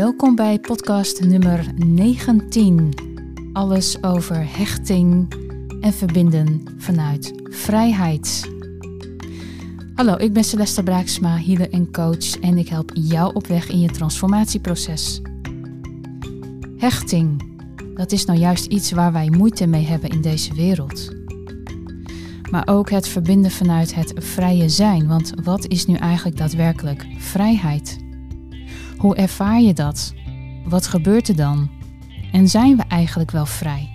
Welkom bij podcast nummer 19. Alles over hechting en verbinden vanuit vrijheid. Hallo, ik ben Celeste Braaksma, healer en coach en ik help jou op weg in je transformatieproces. Hechting, dat is nou juist iets waar wij moeite mee hebben in deze wereld. Maar ook het verbinden vanuit het vrije zijn, want wat is nu eigenlijk daadwerkelijk vrijheid? Hoe ervaar je dat? Wat gebeurt er dan? En zijn we eigenlijk wel vrij?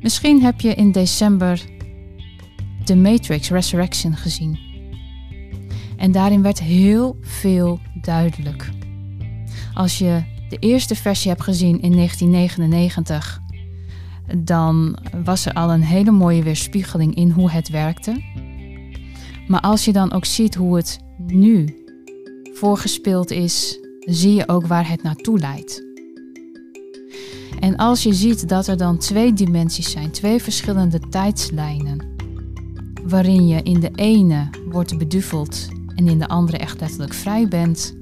Misschien heb je in december The Matrix Resurrection gezien. En daarin werd heel veel duidelijk. Als je de eerste versie hebt gezien in 1999, dan was er al een hele mooie weerspiegeling in hoe het werkte. Maar als je dan ook ziet hoe het nu voorgespeeld is, zie je ook waar het naartoe leidt. En als je ziet dat er dan twee dimensies zijn, twee verschillende tijdslijnen, waarin je in de ene wordt beduveld en in de andere echt letterlijk vrij bent,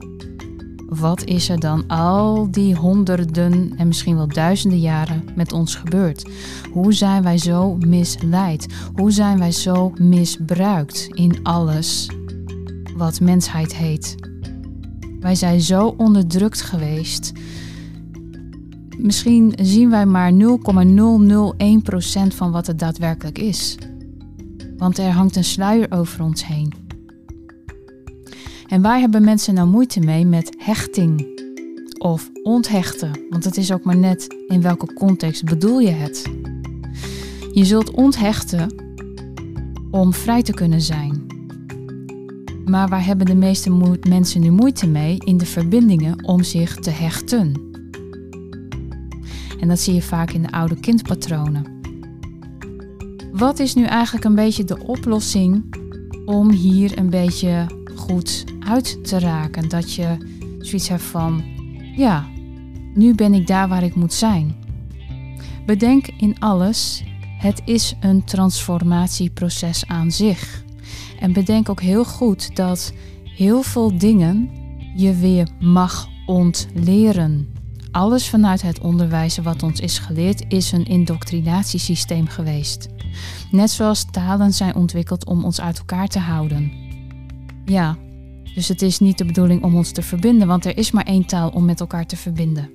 wat is er dan al die honderden en misschien wel duizenden jaren met ons gebeurd? Hoe zijn wij zo misleid? Hoe zijn wij zo misbruikt in alles wat mensheid heet? Wij zijn zo onderdrukt geweest. Misschien zien wij maar 0,001% van wat het daadwerkelijk is. Want er hangt een sluier over ons heen. En waar hebben mensen nou moeite mee met hechting of onthechten? Want het is ook maar net in welke context bedoel je het. Je zult onthechten om vrij te kunnen zijn. Maar waar hebben de meeste mensen nu moeite mee in de verbindingen om zich te hechten? En dat zie je vaak in de oude kindpatronen. Wat is nu eigenlijk een beetje de oplossing om hier een beetje goed uit te raken? Dat je zoiets hebt van, ja, nu ben ik daar waar ik moet zijn. Bedenk in alles, het is een transformatieproces aan zich. En bedenk ook heel goed dat heel veel dingen je weer mag ontleren. Alles vanuit het onderwijs wat ons is geleerd is een indoctrinatiesysteem geweest. Net zoals talen zijn ontwikkeld om ons uit elkaar te houden. Ja, dus het is niet de bedoeling om ons te verbinden, want er is maar één taal om met elkaar te verbinden.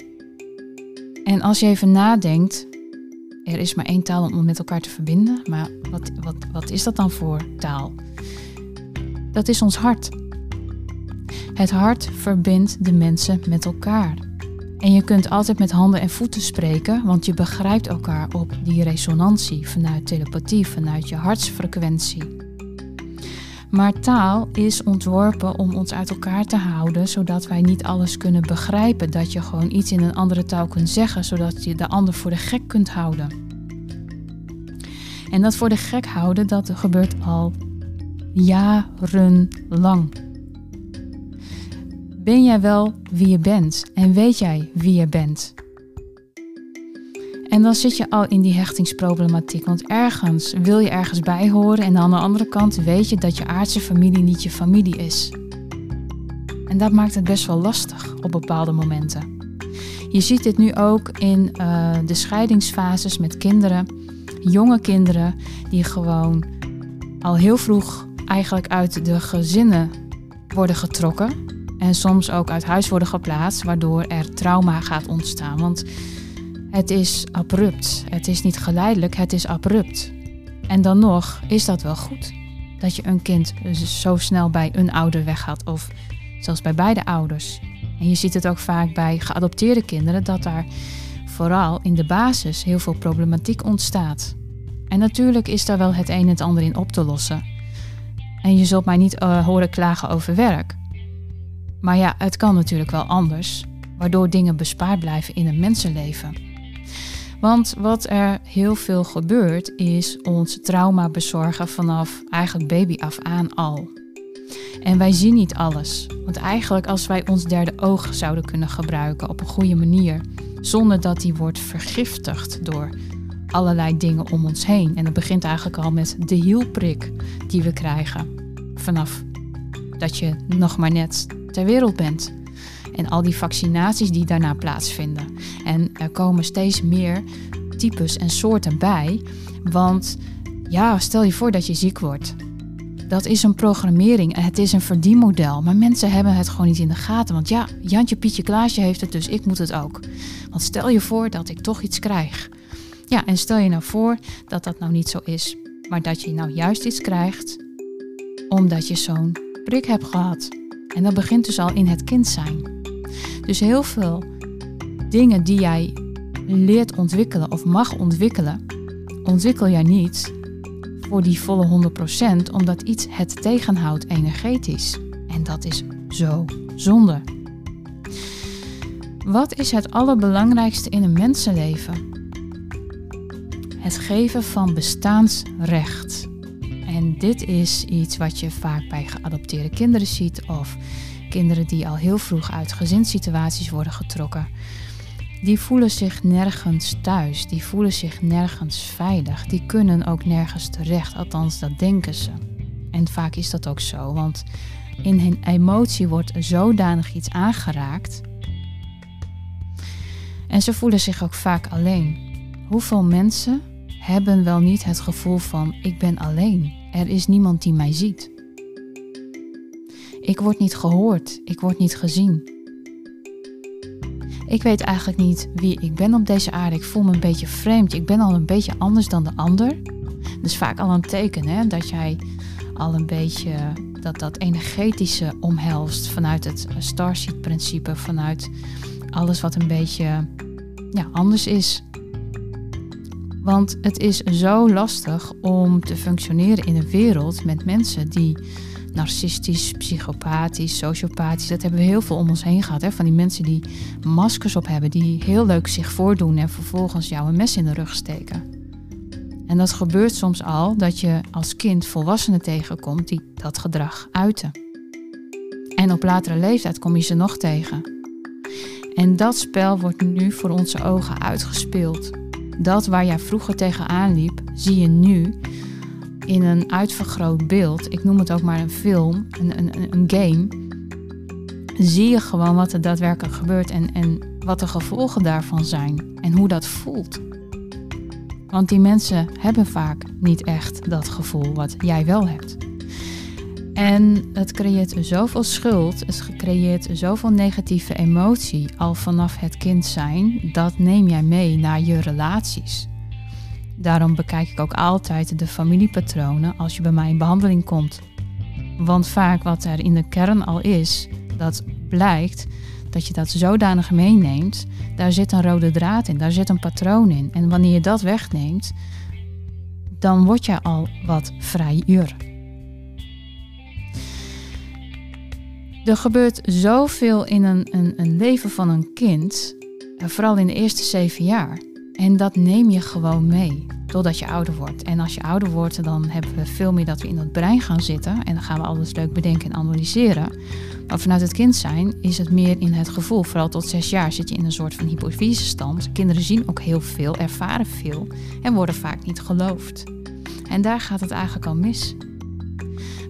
En als je even nadenkt, er is maar één taal om met elkaar te verbinden, maar wat, wat, wat is dat dan voor taal? Dat is ons hart. Het hart verbindt de mensen met elkaar. En je kunt altijd met handen en voeten spreken, want je begrijpt elkaar op die resonantie vanuit telepathie, vanuit je hartsfrequentie. Maar taal is ontworpen om ons uit elkaar te houden, zodat wij niet alles kunnen begrijpen. Dat je gewoon iets in een andere taal kunt zeggen, zodat je de ander voor de gek kunt houden. En dat voor de gek houden, dat gebeurt al jarenlang. Ben jij wel wie je bent en weet jij wie je bent? En dan zit je al in die hechtingsproblematiek, want ergens wil je ergens bij horen en aan de andere kant weet je dat je aardse familie niet je familie is. En dat maakt het best wel lastig op bepaalde momenten. Je ziet dit nu ook in uh, de scheidingsfases met kinderen, jonge kinderen die gewoon al heel vroeg eigenlijk uit de gezinnen worden getrokken en soms ook uit huis worden geplaatst, waardoor er trauma gaat ontstaan. Want het is abrupt. Het is niet geleidelijk, het is abrupt. En dan nog is dat wel goed. Dat je een kind zo snel bij een ouder weggaat of zelfs bij beide ouders. En je ziet het ook vaak bij geadopteerde kinderen dat daar vooral in de basis heel veel problematiek ontstaat. En natuurlijk is daar wel het een en het ander in op te lossen. En je zult mij niet uh, horen klagen over werk. Maar ja, het kan natuurlijk wel anders, waardoor dingen bespaard blijven in een mensenleven. Want wat er heel veel gebeurt, is ons trauma bezorgen vanaf eigenlijk baby af aan al. En wij zien niet alles. Want eigenlijk als wij ons derde oog zouden kunnen gebruiken op een goede manier, zonder dat die wordt vergiftigd door allerlei dingen om ons heen. En dat begint eigenlijk al met de hielprik die we krijgen vanaf dat je nog maar net ter wereld bent. En al die vaccinaties die daarna plaatsvinden. En er komen steeds meer types en soorten bij. Want ja, stel je voor dat je ziek wordt. Dat is een programmering het is een verdienmodel. Maar mensen hebben het gewoon niet in de gaten. Want ja, Jantje, Pietje, Klaasje heeft het, dus ik moet het ook. Want stel je voor dat ik toch iets krijg. Ja, en stel je nou voor dat dat nou niet zo is. Maar dat je nou juist iets krijgt omdat je zo'n prik hebt gehad. En dat begint dus al in het kind zijn. Dus heel veel dingen die jij leert ontwikkelen of mag ontwikkelen, ontwikkel jij niet voor die volle 100%, omdat iets het tegenhoudt energetisch. En dat is zo zonde. Wat is het allerbelangrijkste in een mensenleven? Het geven van bestaansrecht. En dit is iets wat je vaak bij geadopteerde kinderen ziet of kinderen die al heel vroeg uit gezinssituaties worden getrokken. Die voelen zich nergens thuis, die voelen zich nergens veilig, die kunnen ook nergens terecht, althans dat denken ze. En vaak is dat ook zo, want in hun emotie wordt zodanig iets aangeraakt. En ze voelen zich ook vaak alleen. Hoeveel mensen hebben wel niet het gevoel van ik ben alleen, er is niemand die mij ziet. Ik word niet gehoord, ik word niet gezien. Ik weet eigenlijk niet wie ik ben op deze aarde. Ik voel me een beetje vreemd. Ik ben al een beetje anders dan de ander. Dus vaak al een teken hè, dat jij al een beetje dat, dat energetische omhelst vanuit het Starseed-principe, vanuit alles wat een beetje ja, anders is. Want het is zo lastig om te functioneren in een wereld met mensen die narcistisch, psychopathisch, sociopathisch. Dat hebben we heel veel om ons heen gehad. Hè? Van die mensen die maskers op hebben, die heel leuk zich voordoen en vervolgens jou een mes in de rug steken. En dat gebeurt soms al dat je als kind volwassenen tegenkomt die dat gedrag uiten. En op latere leeftijd kom je ze nog tegen. En dat spel wordt nu voor onze ogen uitgespeeld. Dat waar jij vroeger tegenaan liep, zie je nu in een uitvergroot beeld, ik noem het ook maar een film, een, een, een game, zie je gewoon wat er daadwerkelijk gebeurt en, en wat de gevolgen daarvan zijn en hoe dat voelt. Want die mensen hebben vaak niet echt dat gevoel wat jij wel hebt. En het creëert zoveel schuld, het creëert zoveel negatieve emotie al vanaf het kind zijn. Dat neem jij mee naar je relaties. Daarom bekijk ik ook altijd de familiepatronen als je bij mij in behandeling komt. Want vaak wat er in de kern al is, dat blijkt dat je dat zodanig meeneemt, daar zit een rode draad in, daar zit een patroon in. En wanneer je dat wegneemt, dan word je al wat vrijer. Er gebeurt zoveel in een, een, een leven van een kind, vooral in de eerste zeven jaar. En dat neem je gewoon mee totdat je ouder wordt. En als je ouder wordt, dan hebben we veel meer dat we in het brein gaan zitten. En dan gaan we alles leuk bedenken en analyseren. Maar vanuit het kind zijn is het meer in het gevoel. Vooral tot zes jaar zit je in een soort van hypofyse stand. Kinderen zien ook heel veel, ervaren veel en worden vaak niet geloofd. En daar gaat het eigenlijk al mis.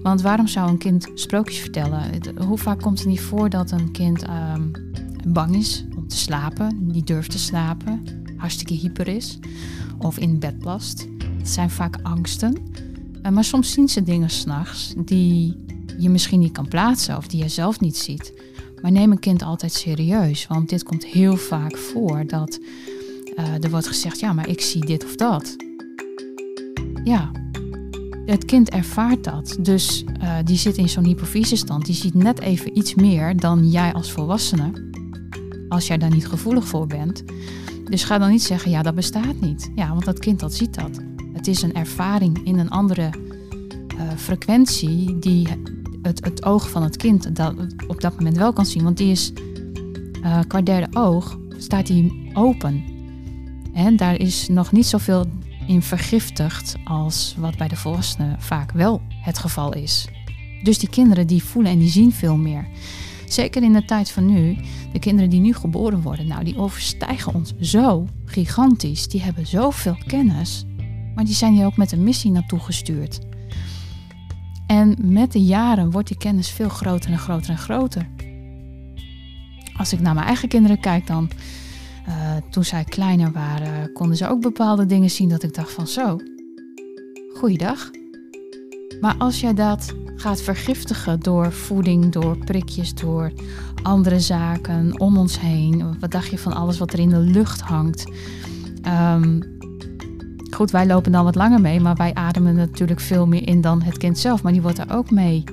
Want waarom zou een kind sprookjes vertellen? Hoe vaak komt het niet voor dat een kind ehm, bang is te slapen, niet durft te slapen, hartstikke hyper is of in bed plast. Het zijn vaak angsten. Uh, maar soms zien ze dingen s'nachts die je misschien niet kan plaatsen of die je zelf niet ziet. Maar neem een kind altijd serieus, want dit komt heel vaak voor dat uh, er wordt gezegd: ja, maar ik zie dit of dat. Ja, het kind ervaart dat. Dus uh, die zit in zo'n hypofysestand. Die ziet net even iets meer dan jij als volwassene. Als jij daar niet gevoelig voor bent. Dus ga dan niet zeggen, ja, dat bestaat niet. Ja, want dat kind dat ziet dat. Het is een ervaring in een andere uh, frequentie die het, het oog van het kind dat op dat moment wel kan zien. Want die is uh, qua derde oog, staat die open. En daar is nog niet zoveel in vergiftigd als wat bij de volwassenen vaak wel het geval is. Dus die kinderen die voelen en die zien veel meer. Zeker in de tijd van nu, de kinderen die nu geboren worden, nou, die overstijgen ons zo gigantisch. Die hebben zoveel kennis, maar die zijn hier ook met een missie naartoe gestuurd. En met de jaren wordt die kennis veel groter en groter en groter. als ik naar mijn eigen kinderen kijk, dan uh, toen zij kleiner waren, konden ze ook bepaalde dingen zien dat ik dacht van zo, goeiedag. Maar als jij dat gaat vergiftigen door voeding, door prikjes, door andere zaken om ons heen. Wat dacht je van alles wat er in de lucht hangt? Um, goed, wij lopen dan wat langer mee, maar wij ademen natuurlijk veel meer in dan het kind zelf. Maar die wordt er ook mee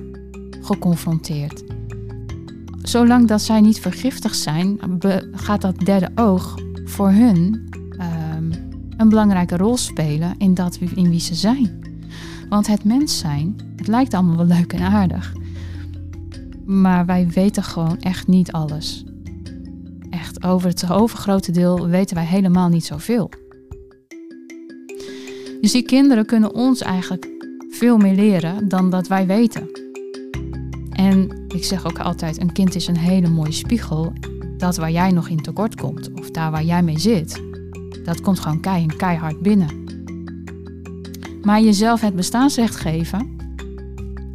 geconfronteerd. Zolang dat zij niet vergiftigd zijn, gaat dat derde oog voor hun um, een belangrijke rol spelen in, dat, in wie ze zijn. Want het mens zijn, het lijkt allemaal wel leuk en aardig. Maar wij weten gewoon echt niet alles. Echt, over het overgrote deel weten wij helemaal niet zoveel. Dus die kinderen kunnen ons eigenlijk veel meer leren dan dat wij weten. En ik zeg ook altijd, een kind is een hele mooie spiegel. Dat waar jij nog in tekort komt, of daar waar jij mee zit, dat komt gewoon keihard binnen. Maar jezelf het bestaansrecht geven,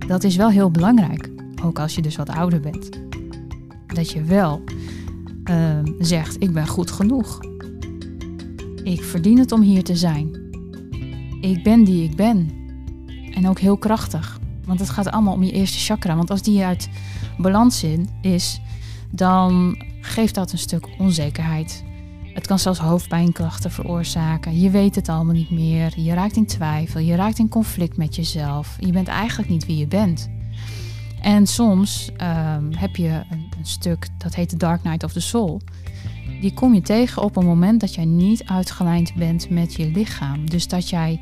dat is wel heel belangrijk. Ook als je dus wat ouder bent. Dat je wel uh, zegt, ik ben goed genoeg. Ik verdien het om hier te zijn. Ik ben die ik ben. En ook heel krachtig. Want het gaat allemaal om je eerste chakra. Want als die uit balans is, dan geeft dat een stuk onzekerheid. Het kan zelfs hoofdpijnklachten veroorzaken. Je weet het allemaal niet meer. Je raakt in twijfel. Je raakt in conflict met jezelf. Je bent eigenlijk niet wie je bent. En soms ehm, heb je een, een, stuk dat heet de Dark Night of the Soul. Die kom je tegen op een moment dat jij niet uitgelijnd bent met je lichaam. Dus dat jij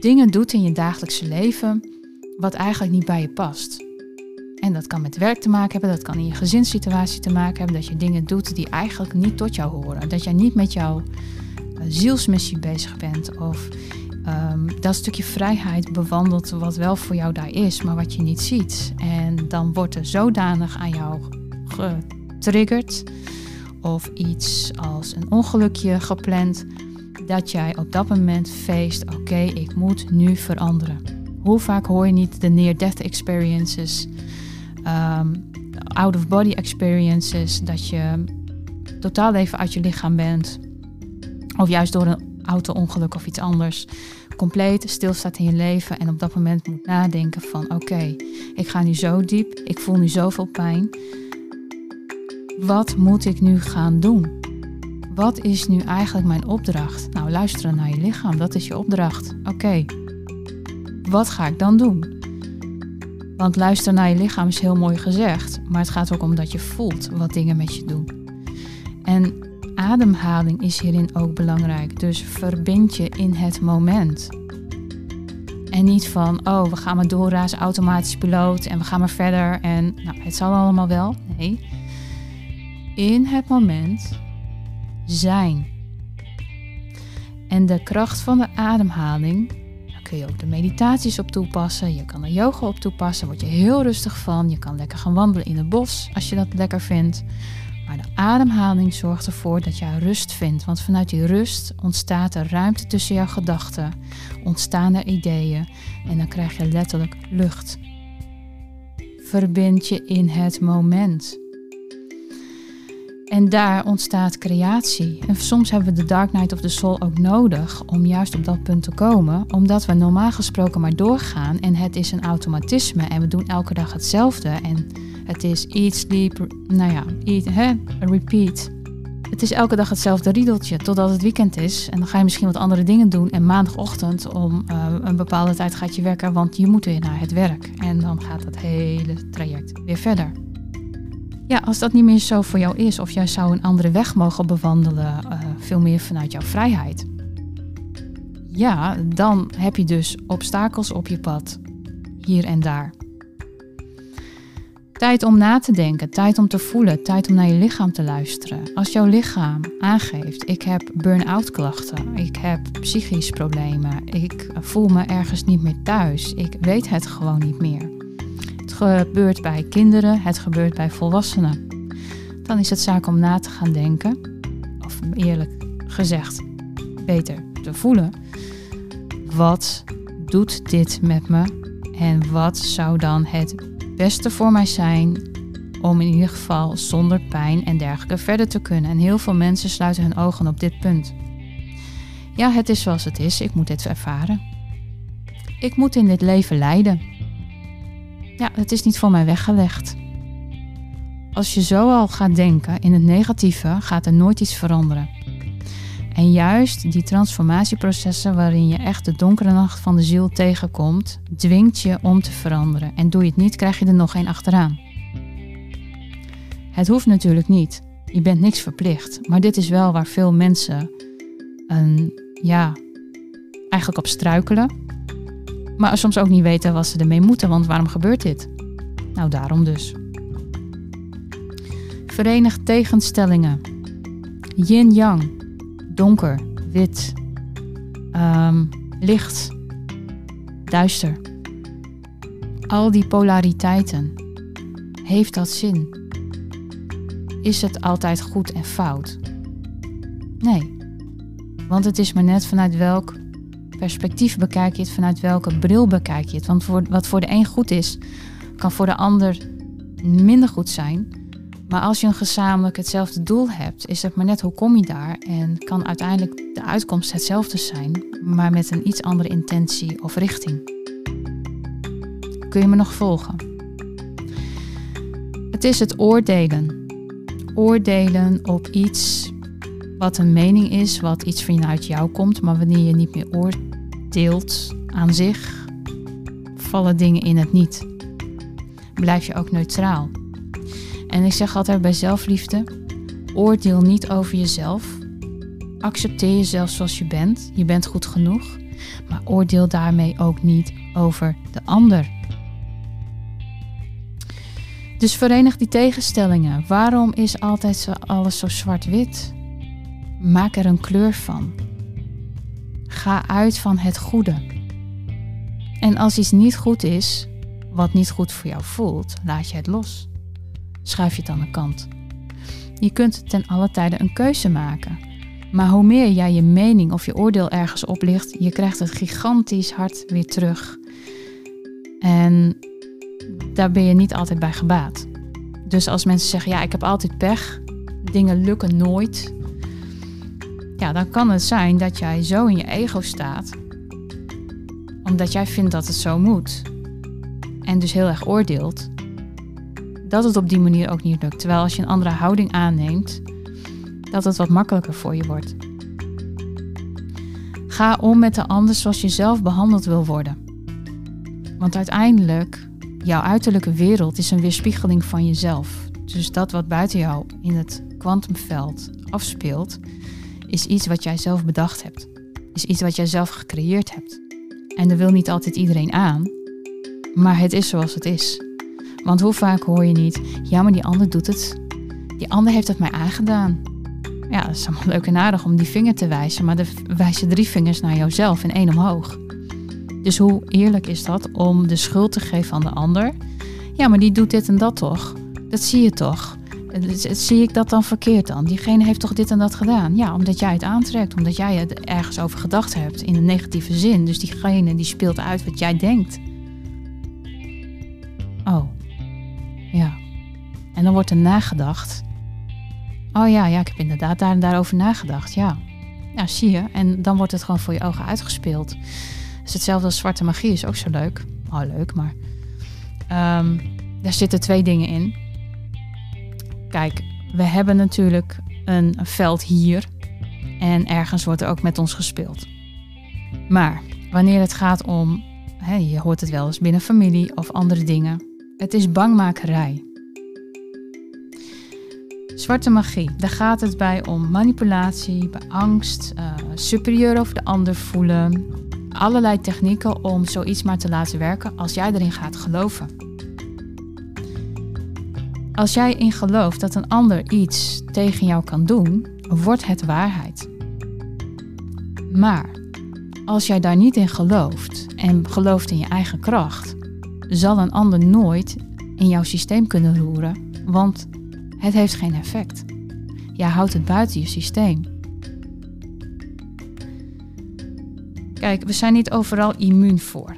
dingen doet in je dagelijkse leven wat eigenlijk niet bij je past. En dat kan met werk te maken hebben, dat kan in je gezinssituatie te maken hebben, dat je dingen doet die eigenlijk niet tot jou horen. Dat jij niet met jouw uh, zielsmissie bezig bent of um, dat stukje vrijheid bewandelt wat wel voor jou daar is, maar wat je niet ziet. En dan wordt er zodanig aan jou getriggerd of iets als een ongelukje gepland, dat jij op dat moment feest, oké, ik moet nu veranderen. Hoe vaak hoor je niet de near-death experiences? Um, out-of-body experiences, dat je totaal even uit je lichaam bent, of juist door een auto-ongeluk of iets anders, compleet stilstaat in je leven en op dat moment moet nadenken van oké, ik ga nu zo diep, ik voel nu zoveel pijn. Wat moet ik nu gaan doen? Wat is nu eigenlijk mijn opdracht? Nou, luisteren naar je lichaam, dat is je opdracht. Oké, wat ga ik dan doen? Want luisteren naar je lichaam is heel mooi gezegd, maar het gaat ook om dat je voelt wat dingen met je doen. En ademhaling is hierin ook belangrijk. Dus verbind je in het moment. En niet van, oh, we gaan maar doorrazen, automatisch piloot en we gaan maar verder en nou, het zal allemaal wel. Nee. In het moment zijn. En de kracht van de ademhaling kun je ook de meditaties op toepassen. Je kan er yoga op toepassen. Word je heel rustig van. Je kan lekker gaan wandelen in het bos als je dat lekker vindt. Maar de ademhaling zorgt ervoor dat je rust vindt. Want vanuit die rust ontstaat er ruimte tussen jouw gedachten. Ontstaan er ideeën. En dan krijg je letterlijk lucht. Verbind je in het moment. En daar ontstaat creatie. En soms hebben we de Dark Night of the Soul ook nodig om juist op dat punt te komen, omdat we normaal gesproken maar doorgaan en het is een automatisme en we doen elke dag hetzelfde. En het is eat, sleep, nou ja, eat, hè, repeat. Het is elke dag hetzelfde riedeltje totdat het weekend is. En dan ga je misschien wat andere dingen doen. En maandagochtend om uh, een bepaalde tijd gaat je werken, want je moet weer naar het werk. En dan gaat het hele traject weer verder. Ja, als dat niet meer zo voor jou is, of jij zou een andere weg mogen bewandelen, uh, veel meer vanuit jouw vrijheid. Ja, dan heb je dus obstakels op je pad, hier en daar. Tijd om na te denken, tijd om te voelen, tijd om naar je lichaam te luisteren. Als jouw lichaam aangeeft, ik heb burn-out klachten, ik heb psychische problemen, ik voel me ergens niet meer thuis, ik weet het gewoon niet meer gebeurt bij kinderen, het gebeurt bij volwassenen. Dan is het zaak om na te gaan denken, of eerlijk gezegd beter te voelen. Wat doet dit met me en wat zou dan het beste voor mij zijn om in ieder geval zonder pijn en dergelijke verder te kunnen. En heel veel mensen sluiten hun ogen op dit punt. Ja, het is zoals het is. Ik moet dit ervaren. Ik moet in dit leven lijden. Ja, het is niet voor mij weggelegd. Als je zo al gaat denken in het negatieve, gaat er nooit iets veranderen. En juist die transformatieprocessen waarin je echt de donkere nacht van de ziel tegenkomt, dwingt je om te veranderen. En doe je het niet, krijg je er nog één achteraan. Het hoeft natuurlijk niet. Je bent niks verplicht. Maar dit is wel waar veel mensen een, ja, eigenlijk op struikelen. Maar soms ook niet weten wat ze ermee moeten, want waarom gebeurt dit? Nou, daarom dus. Verenig tegenstellingen. Yin-yang donker, wit, um, licht, duister. Al die polariteiten. Heeft dat zin? Is het altijd goed en fout? Nee. Want het is maar net vanuit welk perspectief bekijk je het, vanuit welke bril bekijk je het. Want voor, wat voor de een goed is, kan voor de ander minder goed zijn. Maar als je een gezamenlijk hetzelfde doel hebt, is het maar net hoe kom je daar en kan uiteindelijk de uitkomst hetzelfde zijn, maar met een iets andere intentie of richting. Kun je me nog volgen? Het is het oordelen. Oordelen op iets wat een mening is, wat iets vanuit jou komt, maar wanneer je niet meer oordeelt aan zich, vallen dingen in het niet. Blijf je ook neutraal. En ik zeg altijd bij zelfliefde: oordeel niet over jezelf. Accepteer jezelf zoals je bent. Je bent goed genoeg. Maar oordeel daarmee ook niet over de ander. Dus verenig die tegenstellingen. Waarom is altijd alles zo zwart-wit? Maak er een kleur van. Ga uit van het goede. En als iets niet goed is, wat niet goed voor jou voelt, laat je het los schuif je het aan de kant. Je kunt ten alle tijde een keuze maken. Maar hoe meer jij je mening of je oordeel ergens oplicht, je krijgt het gigantisch hard weer terug. En daar ben je niet altijd bij gebaat. Dus als mensen zeggen, ja, ik heb altijd pech, dingen lukken nooit. Ja, dan kan het zijn dat jij zo in je ego staat, omdat jij vindt dat het zo moet. En dus heel erg oordeelt dat het op die manier ook niet lukt. Terwijl als je een andere houding aanneemt, dat het wat makkelijker voor je wordt. Ga om met de ander zoals je zelf behandeld wil worden. Want uiteindelijk, jouw uiterlijke wereld is een weerspiegeling van jezelf. Dus dat wat buiten jou in het kwantumveld afspeelt, is iets wat jij zelf bedacht hebt. Is iets wat jij zelf gecreëerd hebt. En dat wil niet altijd iedereen aan, maar het is zoals het is. Want hoe vaak hoor je niet, ja, maar die ander doet het. Die ander heeft het mij aangedaan. Ja, dat is allemaal leuk en aardig om die vinger te wijzen, maar er wijzen drie vingers naar jouzelf en één omhoog. Dus hoe eerlijk is dat om de schuld te geven aan de ander? Ja, maar die doet dit en dat toch? Dat zie je toch? Zie ik dat dan verkeerd dan? Diegene heeft toch dit en dat gedaan? Ja, omdat jij het aantrekt, omdat jij het ergens over gedacht hebt in een negatieve zin. Dus diegene die speelt uit wat jij denkt. Oh, ja. En dan wordt er nagedacht. Oh ja, ja, ik heb inderdaad daar en daarover nagedacht. Ja. Nou, zie je. En dan wordt het gewoon voor je ogen uitgespeeld. Het is hetzelfde als zwarte magie, is ook zo leuk. Oh, leuk, maar. Um, daar zitten twee dingen in. Kijk, we hebben natuurlijk een, veld hier. En ergens wordt er ook met ons gespeeld. Maar wanneer het gaat om, hè, je hoort het wel eens binnen familie of andere dingen, het is bangmakerij. Zwarte magie, daar gaat het bij om manipulatie, bij angst, uh, superieur over de ander voelen. Allerlei technieken om zoiets maar te laten werken als jij erin gaat geloven. Als jij in gelooft dat een ander iets tegen jou kan doen, wordt het waarheid. Maar als jij daar niet in gelooft en gelooft in je eigen kracht, zal een ander nooit in jouw systeem kunnen roeren, want het heeft geen effect. Jij houdt het buiten je systeem. Kijk, we zijn niet overal immuun voor.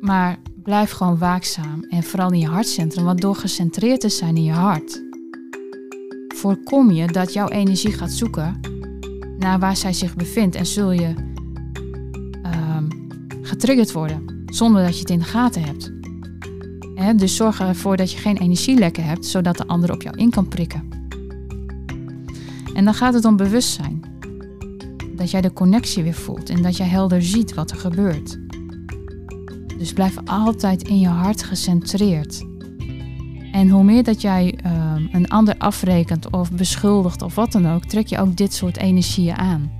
Maar blijf gewoon waakzaam en vooral in je hartcentrum, want door gecentreerd te zijn in je hart, voorkom je dat jouw energie gaat zoeken naar waar zij zich bevindt en zul je um, getriggerd worden zonder dat je het in de gaten hebt. dus zorg ervoor dat je geen energielekken hebt, zodat de ander op jou in kan prikken. En dan gaat het om bewustzijn. Dat jij de connectie weer voelt en dat jij helder ziet wat er gebeurt. Dus blijf altijd in je hart gecentreerd. En hoe meer dat jij uh, een ander afrekent of beschuldigt of wat dan ook, trek je ook dit soort energieën aan.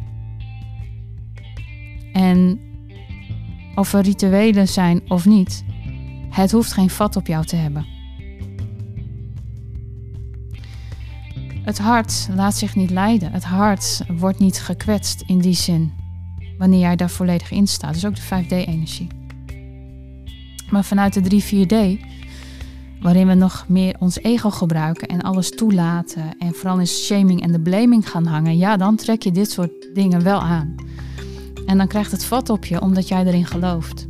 En of er rituelen zijn of niet, het hoeft geen vat op jou te hebben. Het hart laat zich niet leiden. Het hart wordt niet gekwetst in die zin. Wanneer jij daar volledig in staat. Dus ook de 5D-energie. Maar vanuit de 3-4D, waarin we nog meer ons ego gebruiken en alles toelaten. En vooral in shaming en de blaming gaan hangen. Ja, dan trek je dit soort dingen wel aan. En dan krijgt het vat op je omdat jij erin gelooft.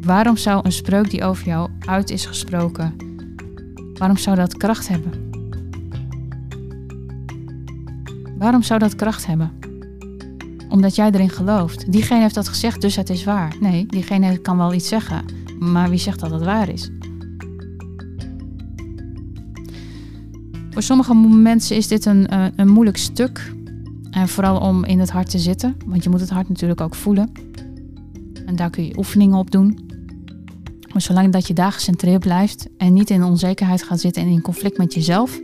Waarom zou een spreuk die over jou uit is gesproken, waarom zou dat kracht hebben? Waarom zou dat kracht hebben? Omdat jij erin gelooft. Diegene heeft dat gezegd, dus het is waar. Nee, diegene kan wel iets zeggen, maar wie zegt dat het waar is? Voor sommige mensen is dit een, een, een moeilijk stuk en vooral om in het hart te zitten, want je moet het hart natuurlijk ook voelen. En daar kun je oefeningen op doen. Maar zolang dat je daar gecentreerd blijft en niet in onzekerheid gaat zitten en in conflict met jezelf,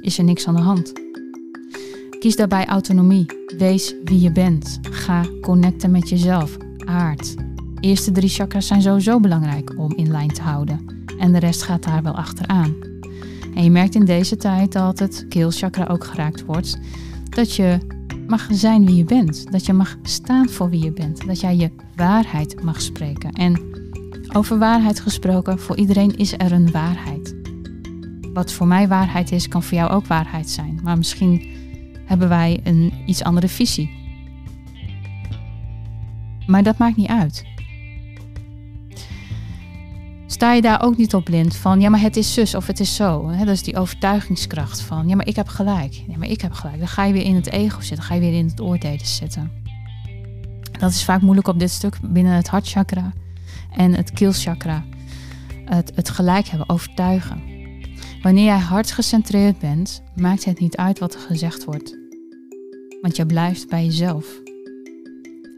is er niks aan de hand. Kies daarbij autonomie. Wees wie je bent. Ga connecten met jezelf. Aard. Eerste drie chakras zijn sowieso belangrijk om in lijn te houden. En de rest gaat daar wel achteraan. En je merkt in deze tijd dat het keelchakra ook geraakt wordt. Dat je mag zijn wie je bent. Dat je mag staan voor wie je bent. Dat jij je waarheid mag spreken. En over waarheid gesproken, voor iedereen is er een waarheid. Wat voor mij waarheid is, kan voor jou ook waarheid zijn. Maar misschien hebben wij een iets andere visie. Maar dat maakt niet uit. Sta je daar ook niet op blind van, ja, maar het is zus of het is zo. Dat is die overtuigingskracht van, ja, maar ik heb gelijk. Ja, maar ik heb gelijk. Dan ga je weer in het ego zitten, ga je weer in het oordelen zitten. Dat is vaak moeilijk op dit stuk binnen het hartchakra en het keelchakra. Het, het gelijk hebben, overtuigen. Wanneer jij hartgecentreerd bent, maakt het niet uit wat er gezegd wordt. Want je blijft bij jezelf.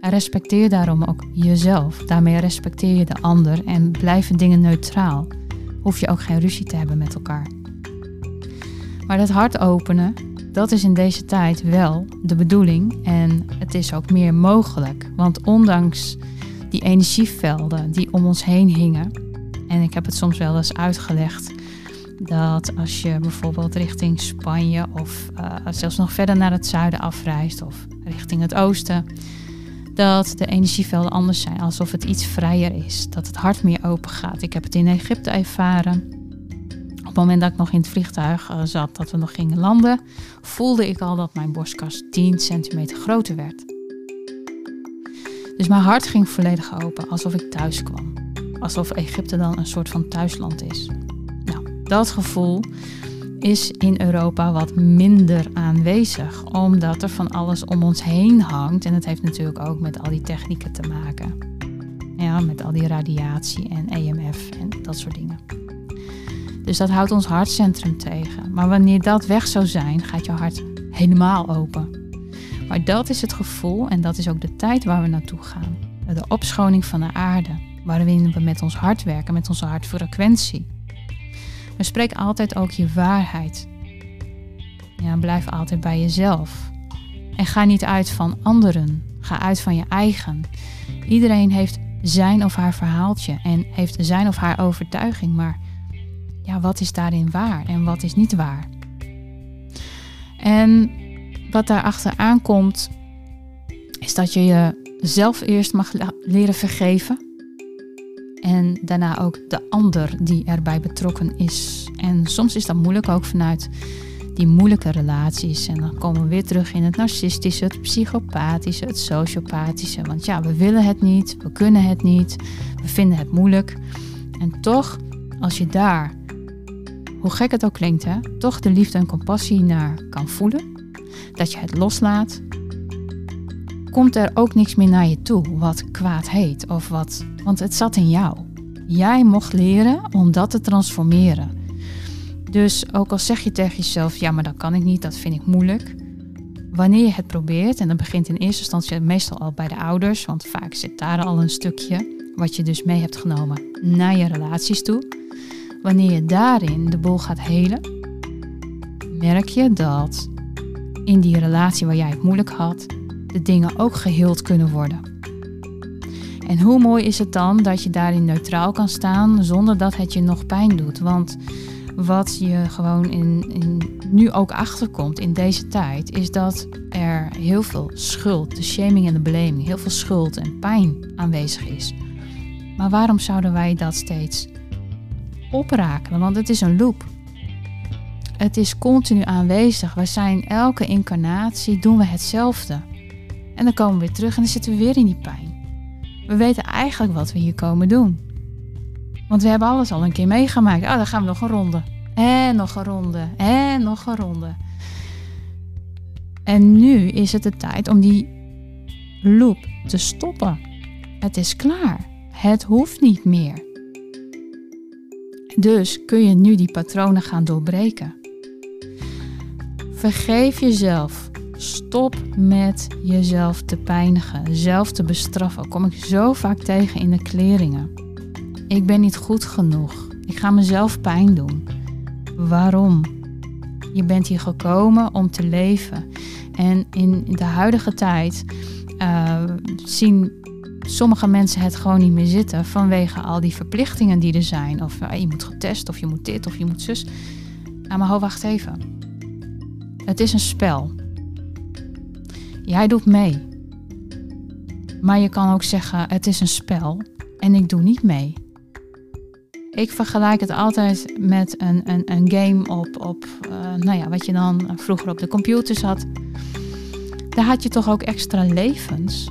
En respecteer daarom ook jezelf. Daarmee respecteer je de ander en blijven dingen neutraal. Hoef je ook geen ruzie te hebben met elkaar. Maar dat hart openen, dat is in deze tijd wel de bedoeling en het is ook meer mogelijk. Want ondanks die energievelden die om ons heen hingen, en ik heb het soms wel eens uitgelegd, dat als je bijvoorbeeld richting Spanje of uh, zelfs nog verder naar het zuiden afreist of richting het oosten, dat de energievelden anders zijn, alsof het iets vrijer is, dat het hart meer open gaat. Ik heb het in Egypte ervaren. Op het moment dat ik nog in het vliegtuig uh, zat, dat we nog gingen landen, voelde ik al dat mijn borstkas 10 centimeter groter werd. Dus mijn hart ging volledig open, alsof ik thuis kwam. Alsof Egypte dan een soort van thuisland is. Dat gevoel is in Europa wat minder aanwezig, omdat er van alles om ons heen hangt. En het heeft natuurlijk ook met al die technieken te maken. Ja, met al die radiatie en EMF en dat soort dingen. Dus dat houdt ons hartcentrum tegen. Maar wanneer dat weg zou zijn, gaat je hart helemaal open. Maar dat is het gevoel en dat is ook de tijd waar we naartoe gaan. De opschoning van de aarde, waarin we met ons hart werken, met onze hartfrequentie. Maar spreek altijd ook je waarheid. Ja, blijf altijd bij jezelf. En ga niet uit van anderen. Ga uit van je eigen. Iedereen heeft zijn of haar verhaaltje en heeft zijn of haar overtuiging. Maar ja, wat is daarin waar en wat is niet waar? En wat daarachter aankomt, is dat je jezelf eerst mag leren vergeven. En daarna ook de ander die erbij betrokken is. En soms is dat moeilijk ook vanuit die moeilijke relaties. En dan komen we weer terug in het narcistische, het psychopathische, het sociopathische. Want ja, we willen het niet, we kunnen het niet, we vinden het moeilijk. En toch, als je daar, hoe gek het ook klinkt, hè, toch de liefde en compassie naar kan voelen, dat je het loslaat, komt er ook niks meer naar je toe wat kwaad heet of wat, want het zat in jou. Jij mocht leren om dat te transformeren. Dus ook al zeg je tegen jezelf, ja, maar dat kan ik niet, dat vind ik moeilijk. Wanneer je het probeert, en dat begint in eerste instantie meestal al bij de ouders, want vaak zit daar al een stukje wat je dus mee hebt genomen naar je relaties toe. Wanneer je daarin de boel gaat helen, merk je dat in die relatie waar jij het moeilijk had, de dingen ook geheeld kunnen worden. En hoe mooi is het dan dat je daarin neutraal kan staan zonder dat het je nog pijn doet? Want wat je gewoon in, in, nu ook achterkomt in deze tijd, is dat er heel veel schuld, de shaming en de blaming, heel veel schuld en pijn aanwezig is. Maar waarom zouden wij dat steeds oprakelen? Want het is een loop. Het is continu aanwezig. We zijn elke incarnatie doen we hetzelfde. En dan komen we weer terug en dan zitten we weer in die pijn. We weten eigenlijk wat we hier komen doen. Want we hebben alles al een keer meegemaakt. Oh, dan gaan we nog een ronde. En nog een ronde. En nog een ronde. En nu is het de tijd om die loop te stoppen. Het is klaar. Het hoeft niet meer. Dus kun je nu die patronen gaan doorbreken. Vergeef jezelf. Stop met jezelf te pijnigen, zelf te bestraffen. Kom ik zo vaak tegen in de kleringen. Ik ben niet goed genoeg. Ik ga mezelf pijn doen. Waarom? Je bent hier gekomen om te leven. En in de huidige tijd uh, zien sommige mensen het gewoon niet meer zitten vanwege al die verplichtingen die er zijn. Of uh, je moet getest, of je moet dit, of je moet zus. Nou, maar ho, wacht even. Het is een spel. Jij doet mee. Maar je kan ook zeggen: het is een spel en ik doe niet mee. Ik vergelijk het altijd met een, een, een game op, op uh, nou ja, wat je dan vroeger op de computers had. Daar had je toch ook extra levens.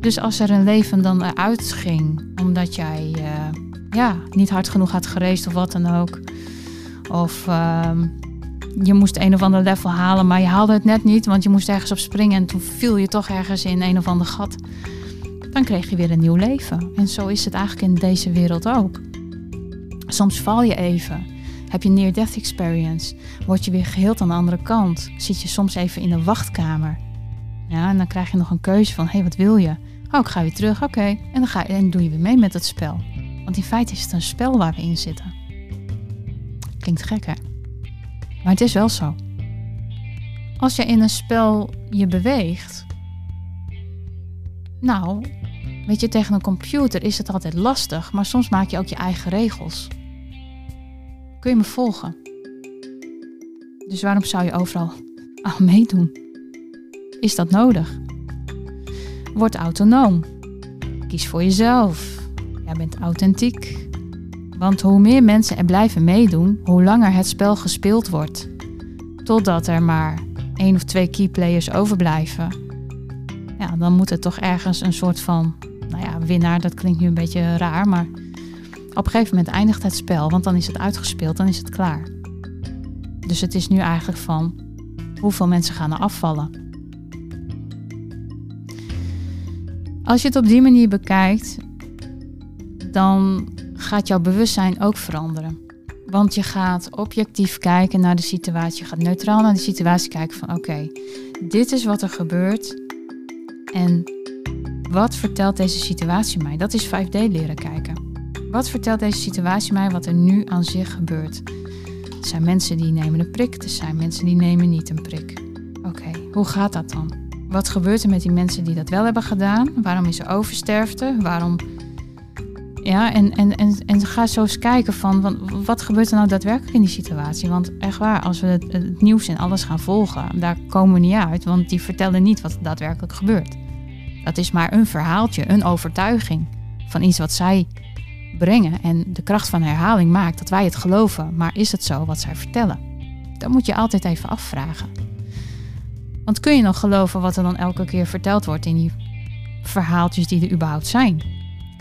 Dus als er een leven dan eruit ging, omdat jij uh, ja, niet hard genoeg had gereisd of wat dan ook. Of uh, je moest een of ander level halen, maar je haalde het net niet, want je moest ergens op springen en toen viel je toch ergens in een of ander gat. Dan kreeg je weer een nieuw leven. En zo is het eigenlijk in deze wereld ook. Soms val je even. Heb je near-death experience? Word je weer geheeld aan de andere kant? Zit je soms even in een wachtkamer? Ja, en dan krijg je nog een keuze van: hé, hey, wat wil je? Oh, ik ga weer terug, oké. En dan ga je, en doe je weer mee met het spel. Want in feite is het een spel waar we in zitten. Klinkt gek, hè? Maar het is wel zo. Als je in een spel je beweegt, nou, weet je, tegen een computer is het altijd lastig, maar soms maak je ook je eigen regels. Kun je me volgen? Dus waarom zou je overal aan meedoen? Is dat nodig? Word autonoom. Kies voor jezelf. Jij bent authentiek. Want hoe meer mensen er blijven meedoen, hoe langer het spel gespeeld wordt. Totdat er maar één of twee keyplayers overblijven. Ja, dan moet er toch ergens een soort van, nou ja, winnaar, dat klinkt nu een beetje raar, maar op een gegeven moment eindigt het spel, want dan is het uitgespeeld, dan is het klaar. Dus het is nu eigenlijk van hoeveel mensen gaan er afvallen. Als je het op die manier bekijkt, dan gaat jouw bewustzijn ook veranderen. Want je gaat objectief kijken naar de situatie. Je gaat neutraal naar de situatie kijken van oké, dit is wat er gebeurt. En wat vertelt deze situatie mij? Dat is 5D leren kijken. Wat vertelt deze situatie mij wat er nu aan zich gebeurt? Er zijn mensen die nemen een prik, er zijn mensen die nemen niet een prik. Oké, hoe gaat dat dan? Wat gebeurt er met die mensen die dat wel hebben gedaan? Waarom is er oversterfte? Waarom ja, en, en, en, en ga zo eens kijken van, wat gebeurt er nou daadwerkelijk in die situatie? Want echt waar, als we het, het, nieuws en alles gaan volgen, daar komen we niet uit, want die vertellen niet wat er daadwerkelijk gebeurt. Dat is maar een verhaaltje, een overtuiging van iets wat zij brengen. En de kracht van herhaling maakt dat wij het geloven. Maar is het zo wat zij vertellen? Dat moet je altijd even afvragen. Want kun je nog geloven wat er dan elke keer verteld wordt in die verhaaltjes die er überhaupt zijn?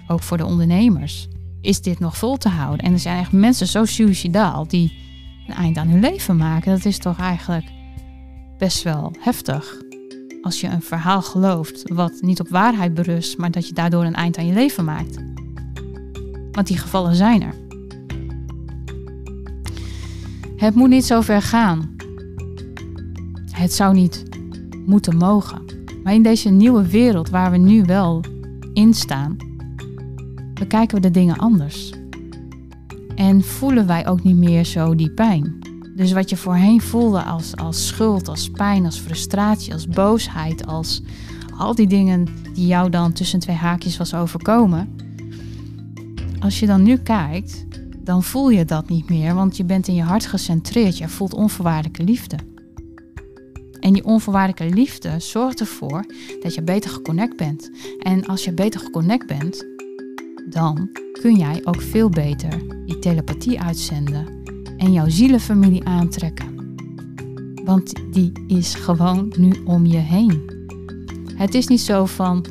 Ook voor de ondernemers. Is dit nog vol te houden? En er zijn echt mensen zo suicidaal die een eind aan hun leven maken. Dat is toch eigenlijk best wel heftig. Als je een verhaal gelooft wat niet op waarheid berust, maar dat je daardoor een eind aan je leven maakt. Want die gevallen zijn er. Het moet niet zo ver gaan. Het zou niet moeten mogen. Maar in deze nieuwe wereld waar we nu wel in staan, bekijken we de dingen anders. En voelen wij ook niet meer zo die pijn. Dus wat je voorheen voelde als, als schuld, als pijn, als frustratie, als boosheid, als al die dingen die jou dan tussen twee haakjes was overkomen. Als je dan nu kijkt, dan voel je dat niet meer, want je bent in je hart gecentreerd. Je voelt onvoorwaardelijke liefde. En die onvoorwaardelijke liefde zorgt ervoor dat je beter geconnect bent. En als je beter geconnect bent, dan kun jij ook veel beter die telepathie uitzenden en jouw zielenfamilie aantrekken. Want die is gewoon nu om je heen. Het is niet zo van,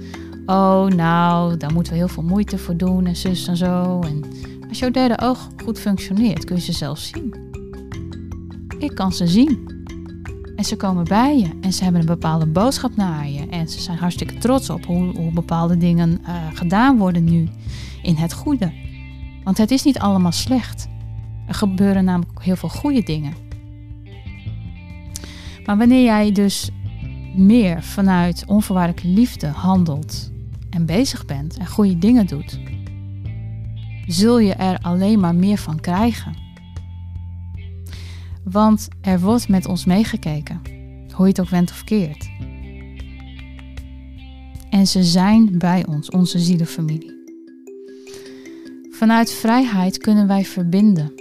oh nou, daar moeten we heel veel moeite voor doen en zus en zo. En als jouw derde oog goed functioneert, kun je ze zelf zien. Ik kan ze zien. En ze komen bij je en ze hebben een bepaalde boodschap naar je. En ze zijn hartstikke trots op hoe, hoe bepaalde dingen uh, gedaan worden nu in het goede. Want het is niet allemaal slecht. Er gebeuren namelijk heel veel goede dingen. Maar wanneer jij dus meer vanuit onvoorwaardelijke liefde handelt en bezig bent en goede dingen doet, zul je er alleen maar meer van krijgen. Want er wordt met ons meegekeken, hoe je het ook went of keert. En ze zijn bij ons, onze zielenfamilie. Vanuit vrijheid kunnen wij verbinden.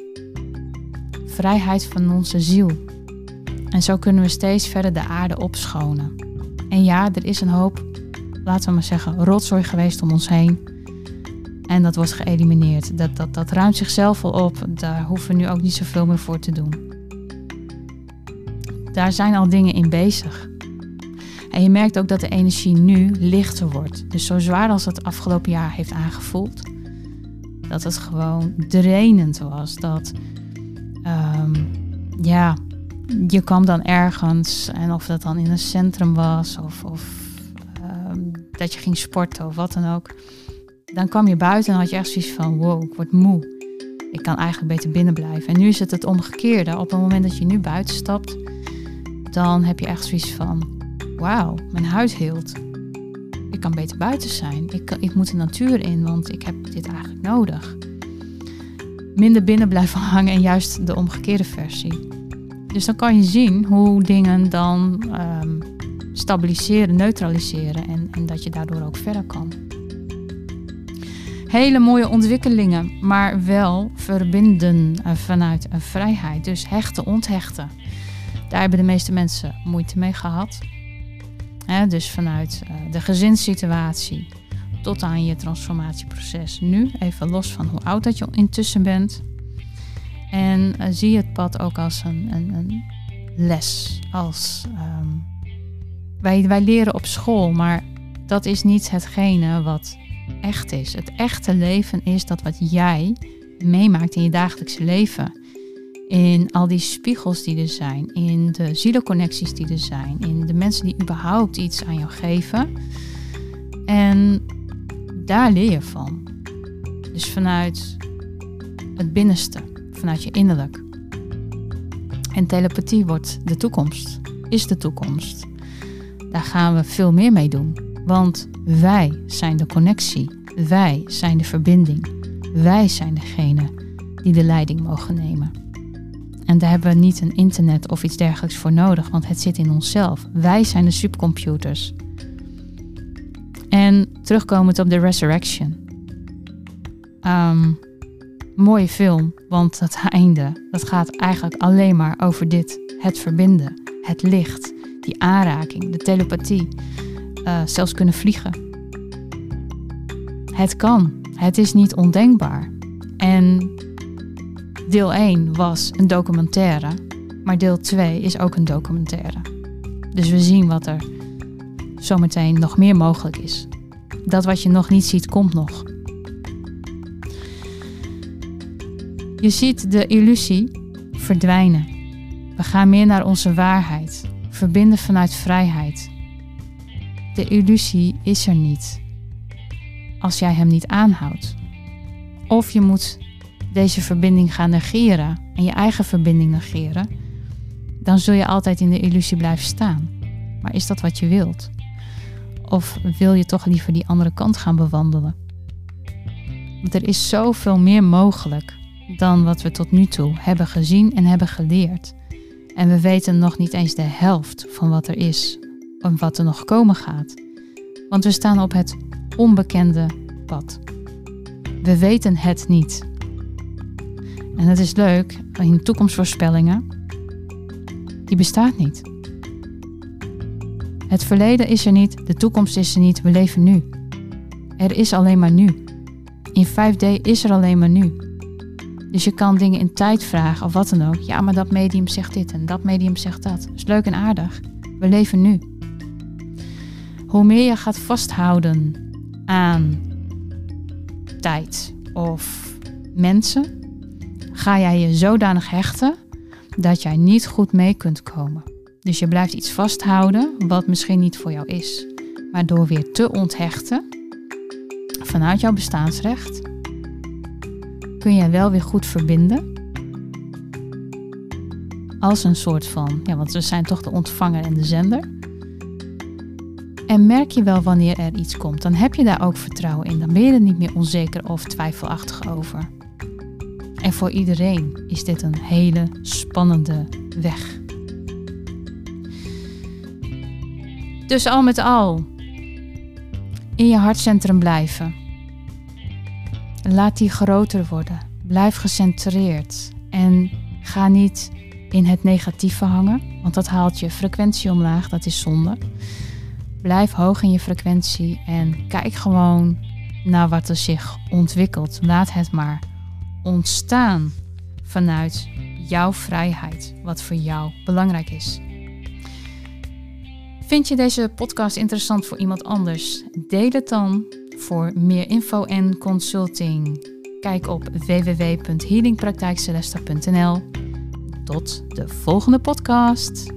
Vrijheid van onze ziel. En zo kunnen we steeds verder de aarde opschonen. En ja, er is een hoop, laten we maar zeggen, rotzooi geweest om ons heen. En dat wordt geëlimineerd. Dat, dat, dat ruimt zichzelf al op. Daar hoeven we nu ook niet zoveel meer voor te doen. Daar zijn al dingen in bezig. En je merkt ook dat de energie nu lichter wordt. Dus zo zwaar als het afgelopen jaar heeft aangevoeld, dat het gewoon drainend was. Dat, um, ja, je kwam dan ergens en of dat dan in een centrum was of, of um, dat je ging sporten of wat dan ook. Dan kwam je buiten en had je echt zoiets van, wow, ik word moe. Ik kan eigenlijk beter binnen blijven. En nu is het het omgekeerde. Op het moment dat je nu buiten stapt, dan heb je echt zoiets van: wauw, mijn huid heelt. Ik kan beter buiten zijn. Ik, ik moet de natuur in, want ik heb dit eigenlijk nodig. Minder binnen blijven hangen en juist de omgekeerde versie. Dus dan kan je zien hoe dingen dan um, stabiliseren, neutraliseren en, en dat je daardoor ook verder kan. Hele mooie ontwikkelingen, maar wel verbinden eh, vanuit een vrijheid. Dus hechten, onthechten. Daar hebben de meeste mensen moeite mee gehad. dus vanuit uh, de gezinssituatie tot aan je transformatieproces nu, even los van hoe oud dat je intussen bent. En uh, zie het pad ook als een, een, een les. Als, um, wij, wij leren op school, maar dat is niet hetgene wat echt is. Het echte leven is dat wat jij meemaakt in je dagelijkse leven in al die spiegels die er zijn, in de zielenconnecties die er zijn, in de mensen die überhaupt iets aan jou geven. En daar leer je van. Dus vanuit het binnenste, vanuit je innerlijk. En telepathie wordt de toekomst, is de toekomst. Daar gaan we veel meer mee doen. Want wij zijn de connectie, wij zijn de verbinding, wij zijn degene die de leiding mogen nemen. En daar hebben we niet een internet of iets dergelijks voor nodig, want het zit in onszelf. Wij zijn de supercomputers. En terugkomend op The Resurrection. Um, mooie film, want het einde, dat gaat eigenlijk alleen maar over dit. Het verbinden, het licht, die aanraking, de telepathie, uh, zelfs kunnen vliegen. Het kan, het is niet ondenkbaar. En Deel 1 was een documentaire. Maar deel 2 is ook een documentaire. Dus we zien wat er zometeen nog meer mogelijk is. Dat wat je nog niet ziet, komt nog. Je ziet de illusie verdwijnen. We gaan meer naar onze waarheid, verbinden vanuit vrijheid. De illusie is er niet als jij hem niet aanhoudt. Of je moet deze verbinding gaan negeren en je eigen verbinding negeren, dan zul je altijd in de illusie blijven staan. Maar is dat wat je wilt? Of wil je toch liever die andere kant gaan bewandelen? Want er is zoveel meer mogelijk dan wat we tot nu toe hebben gezien en hebben geleerd. En we weten nog niet eens de helft van wat er is en wat er nog komen gaat. Want we staan op het onbekende pad. We weten het niet. En het is leuk, in toekomstvoorspellingen, die bestaat niet. Het verleden is er niet, de toekomst is er niet, we leven nu. Er is alleen maar nu. In 5D is er alleen maar nu. Dus je kan dingen in tijd vragen of wat dan ook. Ja, maar dat medium zegt dit en dat medium zegt dat. Dat is leuk en aardig. We leven nu. Hoe meer je gaat vasthouden aan tijd of mensen, ga jij je zodanig hechten dat jij niet goed mee kunt komen. Dus je blijft iets vasthouden wat misschien niet voor jou is. Maar door weer te onthechten vanuit jouw bestaansrecht, kun je wel weer goed verbinden. Als een soort van, ja, want we zijn toch de ontvanger en de zender. En merk je wel wanneer er iets komt, dan heb je daar ook vertrouwen in. Dan ben je er niet meer onzeker of twijfelachtig over. En voor iedereen is dit een hele spannende weg. Dus al met al, in je hartcentrum blijven. Laat die groter worden. Blijf gecentreerd. En ga niet in het negatieve hangen, want dat haalt je frequentie omlaag. Dat is zonde. Blijf hoog in je frequentie en kijk gewoon naar wat er zich ontwikkelt. Laat het maar ontstaan vanuit jouw vrijheid, wat voor jou belangrijk is. Vind je deze podcast interessant voor iemand anders? Deel het dan. Voor meer info en consulting, kijk op www.healingpraktijkcelesta.nl. Tot de volgende podcast.